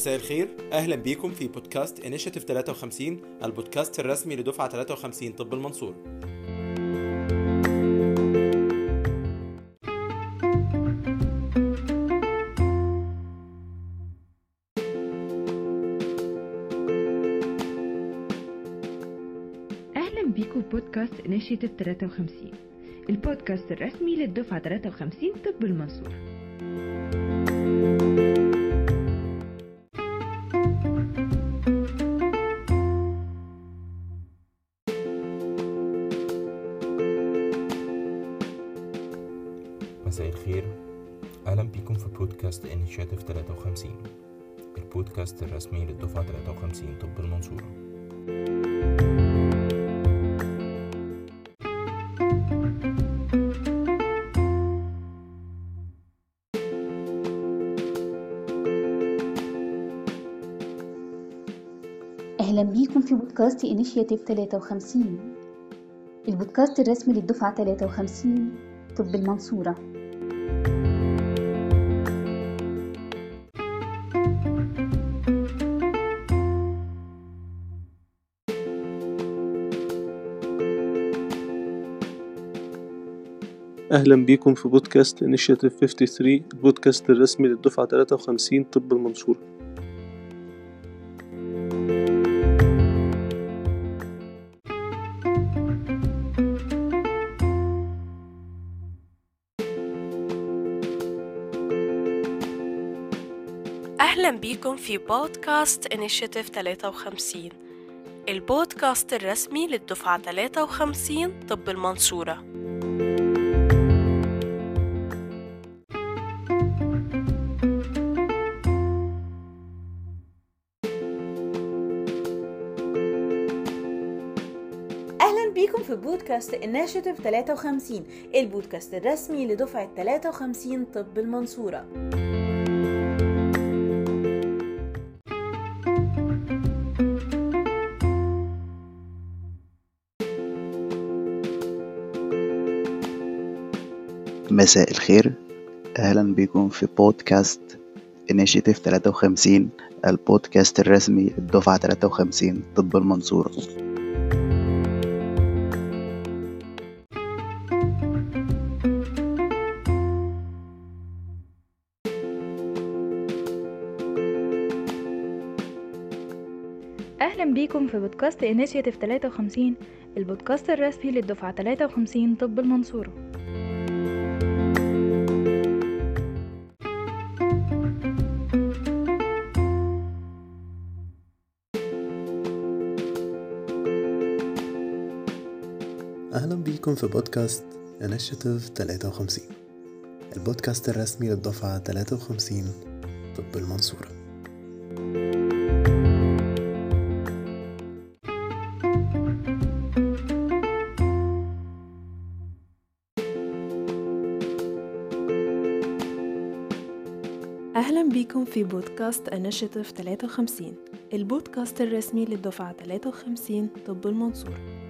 مساء الخير. أهلا بيكم في بودكاست Initiative 53 البودكاست الرسمي لدفعة 53 طب المنصورة أهلا بيكم في بودكاست Initiative 53 البودكاست الرسمي للدفعة 53 طب المنصورة. مساء الخير. أهلا بيكم في بودكاست Initiative 53 البودكاست الرسمي للدفعة 53 طب المنصورة. أهلا بيكم في بودكاست Initiative 53 البودكاست الرسمي للدفعة 53 طب المنصورة. أهلا بيكم في بودكاست انيشيتيف 53 البودكاست الرسمي للدفعة 53 طب المنصورة. أهلا بيكم في بودكاست Initiative 53 البودكاست الرسمي للدفعة 53 طب المنصورة. أهلا بيكم في بودكاست Initiative 53 البودكاست الرسمي لدفعة 53 طب المنصورة. مساء الخير. أهلا بكم في بودكاست Initiative 53 البودكاست الرسمي للدفعة 53 طب المنصورة. أهلا بيكم في بودكاست Initiative 53 البودكاست الرسمي للدفعة 53 طب المنصورة. أهلا بيكم في بودكاست انيشيتيف 53 البودكاست الرسمي للدفعة 53 طب المنصورة. أهلا بيكم في بودكاست انيشيتيف 53 البودكاست الرسمي للدفعة 53 طب المنصورة.